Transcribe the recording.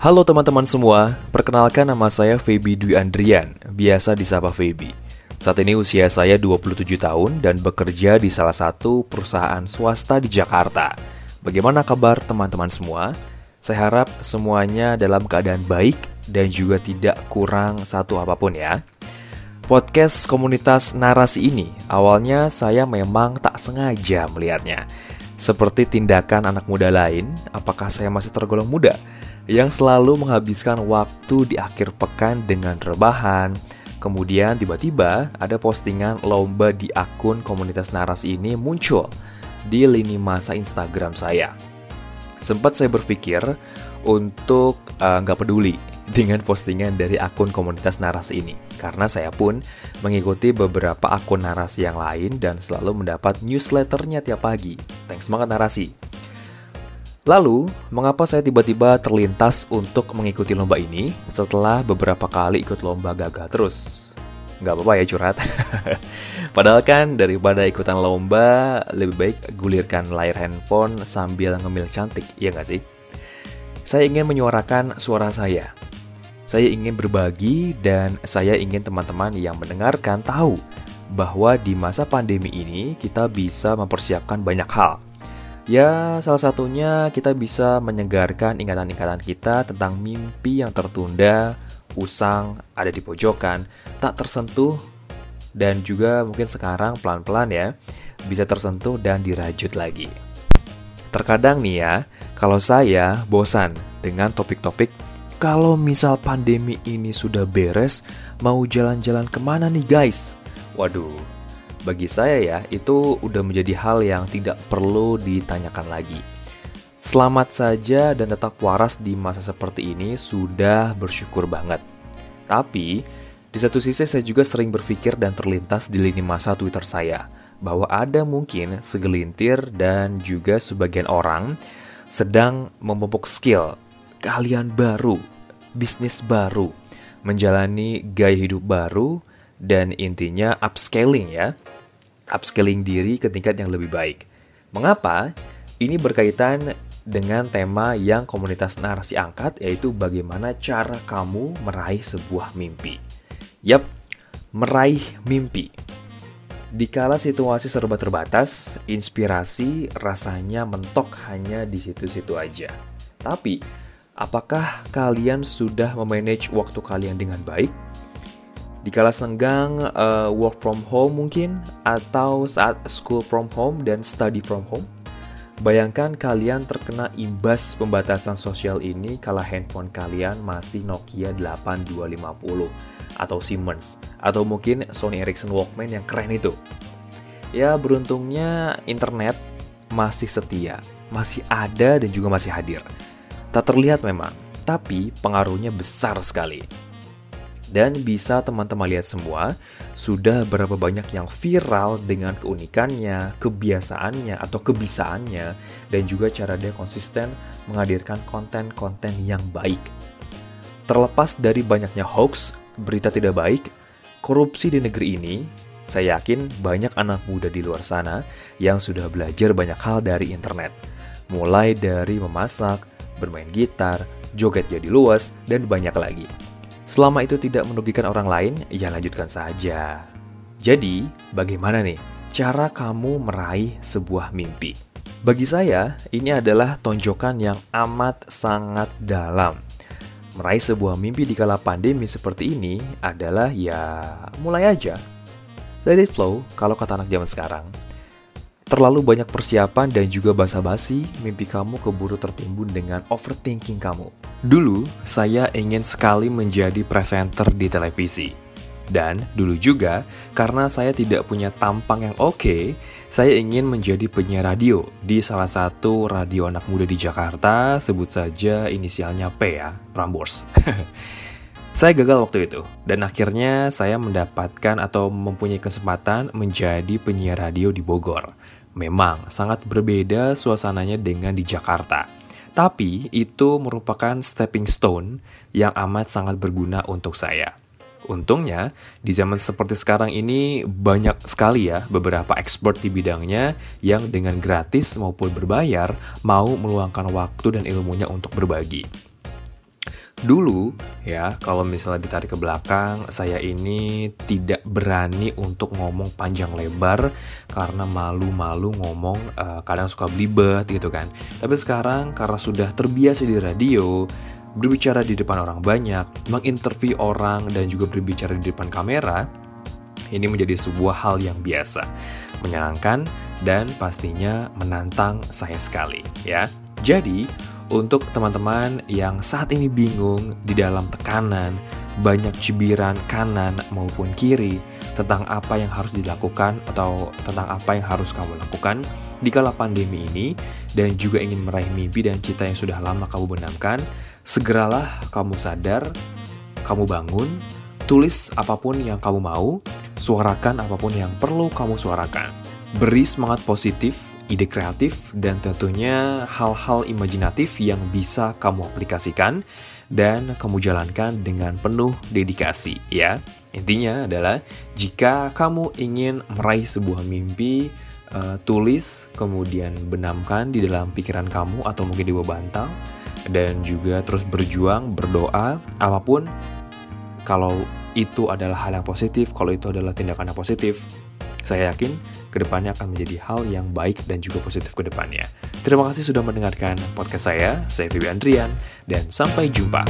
Halo teman-teman semua, perkenalkan nama saya Feby Dwi Andrian, biasa disapa Feby. Saat ini usia saya 27 tahun dan bekerja di salah satu perusahaan swasta di Jakarta. Bagaimana kabar teman-teman semua? Saya harap semuanya dalam keadaan baik dan juga tidak kurang satu apa pun ya. Podcast komunitas narasi ini awalnya saya memang tak sengaja melihatnya. Seperti tindakan anak muda lain, apakah saya masih tergolong muda? Yang selalu menghabiskan waktu di akhir pekan dengan rebahan. Kemudian tiba-tiba ada postingan lomba di akun komunitas narasi ini muncul di lini masa Instagram saya. Sempat saya berpikir untuk eh, nggak uh, peduli dengan postingan dari akun komunitas narasi ini. Karena saya pun mengikuti beberapa akun narasi yang lain dan selalu mendapat newsletternya tiap pagi. Thanks banget narasi. Lalu, mengapa saya tiba-tiba terlintas untuk mengikuti lomba ini setelah beberapa kali ikut lomba gagal terus? Nggak apa-apa ya curhat. Padahal kan daripada ikutan lomba, lebih baik gulirkan layar handphone sambil ngemil cantik, ya nggak sih? Saya ingin menyuarakan suara saya. Saya ingin berbagi dan saya ingin teman-teman yang mendengarkan tahu bahwa di masa pandemi ini kita bisa mempersiapkan banyak hal Ya, salah satunya kita bisa menyegarkan ingatan-ingatan kita tentang mimpi yang tertunda, usang, ada di pojokan, tak tersentuh, dan juga mungkin sekarang pelan-pelan ya, bisa tersentuh dan dirajut lagi. Terkadang nih ya, kalau saya bosan dengan topik-topik kalau misal pandemi ini sudah beres, mau jalan-jalan ke mana nih guys? Waduh, bagi saya ya, itu udah menjadi hal yang tidak perlu ditanyakan lagi. Selamat saja dan tetap waras di masa seperti ini sudah bersyukur banget. Tapi, di satu sisi saya juga sering berpikir dan terlintas di lini masa Twitter saya bahwa ada mungkin segelintir dan juga sebagian orang sedang memupuk skill, kalian baru, bisnis baru, menjalani gaya hidup baru, dan intinya upscaling ya. Upscaling diri ke tingkat yang lebih baik. Mengapa? Ini berkaitan dengan tema yang komunitas narasi angkat yaitu bagaimana cara kamu meraih sebuah mimpi. Yap, meraih mimpi. Dikala situasi serba terbatas, inspirasi rasanya mentok hanya di situ-situ aja. Tapi, apakah kalian sudah memanage waktu kalian dengan baik? Dikala senggang uh, work from home mungkin atau saat school from home dan study from home. Bayangkan kalian terkena imbas pembatasan sosial ini kala handphone kalian masih Nokia 8250 atau Siemens atau mungkin Sony Ericsson Walkman yang keren itu. Ya beruntungnya internet masih setia, masih ada dan juga masih hadir. Tak terlihat memang, tapi pengaruhnya besar sekali. Dan bisa teman-teman lihat semua, sudah berapa banyak yang viral dengan keunikannya, kebiasaannya, atau kebisaannya, dan juga cara dia konsisten menghadirkan konten-konten yang baik. Terlepas dari banyaknya hoax, berita tidak baik, korupsi di negeri ini, saya yakin banyak anak muda di luar sana yang sudah belajar banyak hal dari internet. Mulai dari memasak, bermain gitar, joget jadi luas, dan banyak lagi. Selama itu tidak merugikan orang lain, ya lanjutkan saja. Jadi, bagaimana nih cara kamu meraih sebuah mimpi? Bagi saya, ini adalah tonjokan yang amat sangat dalam. Meraih sebuah mimpi di kala pandemi seperti ini adalah ya mulai aja. Let it flow kalau kata anak zaman sekarang. Terlalu banyak persiapan dan juga basa-basi, mimpi kamu keburu tertimbun dengan overthinking kamu. Dulu, saya ingin sekali menjadi presenter di televisi. Dan dulu juga, karena saya tidak punya tampang yang oke, okay, saya ingin menjadi penyiar radio di salah satu radio anak muda di Jakarta, sebut saja inisialnya P ya, Prambors. Saya gagal waktu itu, dan akhirnya saya mendapatkan atau mempunyai kesempatan menjadi penyiar radio di Bogor. Memang sangat berbeda suasananya dengan di Jakarta. Tapi itu merupakan stepping stone yang amat sangat berguna untuk saya. Untungnya, di zaman seperti sekarang ini banyak sekali ya beberapa expert di bidangnya yang dengan gratis maupun berbayar mau meluangkan waktu dan ilmunya untuk berbagi. Dulu ya, kalau misalnya ditarik ke belakang, saya ini tidak berani untuk ngomong panjang lebar karena malu-malu ngomong uh, kadang suka belibet gitu kan. Tapi sekarang karena sudah terbiasa di radio, berbicara di depan orang banyak, menginterview orang dan juga berbicara di depan kamera, ini menjadi sebuah hal yang biasa, menyenangkan dan pastinya menantang saya sekali ya. Jadi, untuk teman-teman yang saat ini bingung di dalam tekanan, banyak cibiran kanan maupun kiri tentang apa yang harus dilakukan atau tentang apa yang harus kamu lakukan di kala pandemi ini dan juga ingin meraih mimpi dan cita yang sudah lama kamu benamkan, segeralah kamu sadar, kamu bangun, tulis apa pun yang kamu mau, suarakan apa pun yang perlu kamu suarakan. Beri semangat positif ide kreatif, dan tentunya hal-hal imajinatif yang bisa kamu aplikasikan dan kamu jalankan dengan penuh dedikasi ya. Intinya adalah jika kamu ingin meraih sebuah mimpi, uh, tulis kemudian benamkan di dalam pikiran kamu atau mungkin di bawah bantal dan juga terus berjuang, berdoa, apa pun kalau itu adalah hal yang positif, kalau itu adalah tindakan yang positif, saya yakin ke depannya akan menjadi hal yang baik dan juga positif ke depannya. Terima kasih sudah mendengarkan podcast saya, saya Vivi Andrian, dan sampai jumpa.